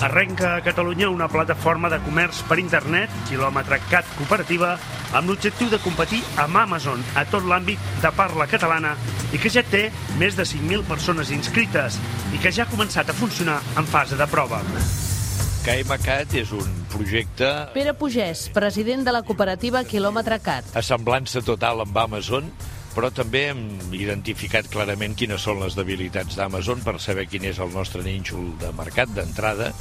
Arrenca a Catalunya una plataforma de comerç per internet, quilòmetre CAT cooperativa, amb l'objectiu de competir amb Amazon a tot l'àmbit de parla catalana i que ja té més de 5.000 persones inscrites i que ja ha començat a funcionar en fase de prova. KMCAT és un projecte Pere Pugès, president de la cooperativa Quilòmetre CAT. a semblança total amb Amazon, però també hem identificat clarament quines són les debilitats d'Amazon per saber quin és el nostre nínxol de mercat d'entrada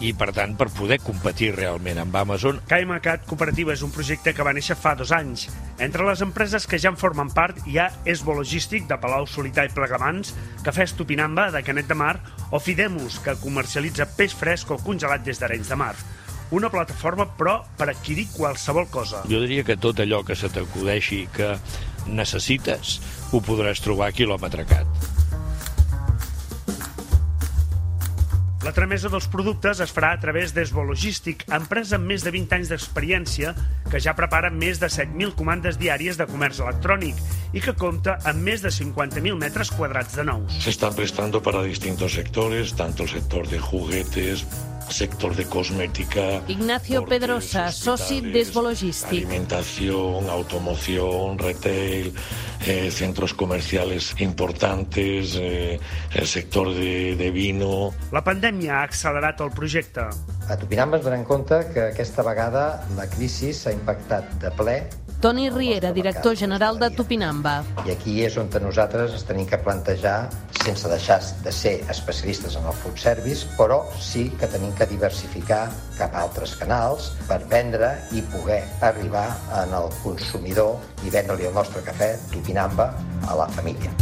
i, per tant, per poder competir realment amb Amazon. KMCAT Cooperativa és un projecte que va néixer fa dos anys. Entre les empreses que ja en formen part hi ha Esbo Logístic, de Palau Solità i Plegamans, Cafès Tupinamba, de Canet de Mar, o Fidemus, que comercialitza peix fresc o congelat des d'Arenys de Mar. Una plataforma, però, per adquirir qualsevol cosa. Jo diria que tot allò que se t'acudeixi que necessites ho podràs trobar a quilòmetre cat. La tramesa dels productes es farà a través d'Esbo Logístic, empresa amb més de 20 anys d'experiència que ja prepara més de 7.000 comandes diàries de comerç electrònic i que compta amb més de 50.000 metres quadrats de nous. Se están prestando para distintos sectores, tanto el sector de juguetes, sector de cosmética. Ignacio Pedrosa, soci hospitales, d'Esbo Logístic. Alimentación, automoción, retail, eh, centros comerciales importantes, eh, el sector de, de vino. La pandèmia ha accelerat el projecte. A Tupinamba ens donem compte que aquesta vegada la crisi s'ha impactat de ple Toni Riera, director general de Tupinamba. i aquí és on nosaltres ens tenim que plantejar, sense deixar de ser especialistes en el food service, però sí que tenim que diversificar cap a altres canals per vendre i poder arribar en el consumidor i vendre-li el nostre cafè Tupinamba a la família.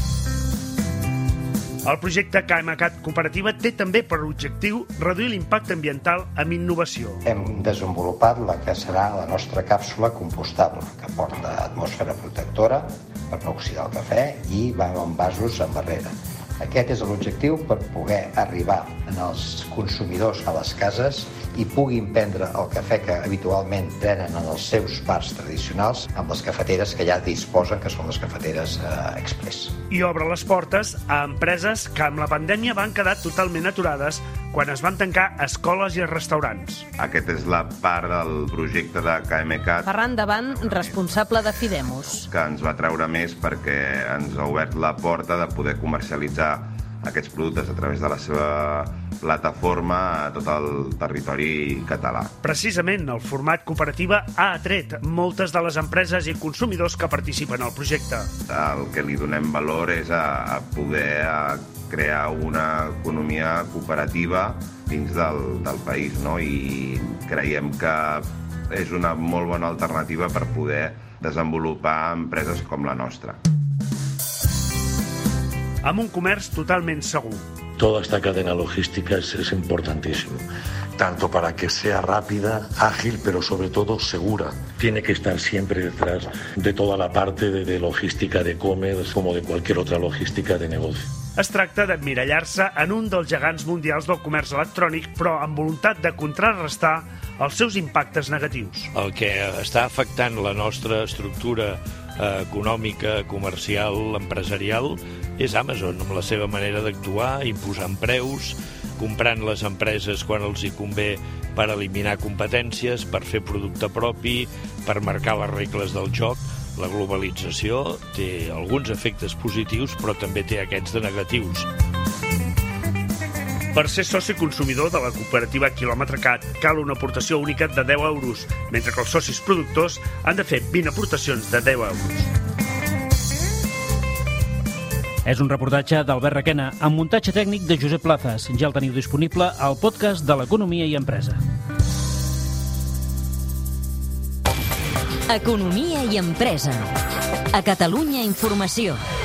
El projecte KMCAT Cooperativa té també per objectiu reduir l'impacte ambiental amb innovació. Hem desenvolupat la que serà la nostra càpsula compostable, que porta atmosfera protectora per no oxidar el cafè i va amb vasos amb barrera. Aquest és l'objectiu per poder arribar en els consumidors a les cases i puguin prendre el cafè que habitualment prenen en els seus bars tradicionals amb les cafeteres que ja disposen, que són les cafeteres eh, express. I obre les portes a empreses que amb la pandèmia van quedar totalment aturades quan es van tancar escoles i restaurants. Aquesta és la part del projecte de KMCAT Ferran Davant, responsable de Fidemus. que ens va treure més perquè ens ha obert la porta de poder comercialitzar aquests productes a través de la seva plataforma a tot el territori català. Precisament, el format cooperativa ha atret moltes de les empreses i consumidors que participen al projecte. El que li donem valor és a, a poder a crear una economia cooperativa dins del, del país, no? i creiem que és una molt bona alternativa per poder desenvolupar empreses com la nostra. Amb un comerç totalment segur. Toda esta cadena logística es, es importantísimo, tanto para que sea rápida, ágil, pero sobre todo segura. Tiene que estar siempre detrás de toda la parte de, de logística de e-commerce como de cualquier otra logística de negocio. Es tracta d'emmirallar-se en un dels gegants mundials del comerç electrònic, però amb voluntat de contrarrestar els seus impactes negatius. El que està afectant la nostra estructura eh, econòmica, comercial, empresarial, és Amazon, amb la seva manera d'actuar, imposant preus, comprant les empreses quan els hi convé per eliminar competències, per fer producte propi, per marcar les regles del joc. La globalització té alguns efectes positius, però també té aquests de negatius. Per ser soci consumidor de la cooperativa Kilòmetre Cat cal una aportació única de 10 euros, mentre que els socis productors han de fer 20 aportacions de 10 euros. És un reportatge d'Albert Requena amb muntatge tècnic de Josep Plazas. Ja el teniu disponible al podcast de l'Economia i Empresa. Economia i empresa. A Catalunya Informació.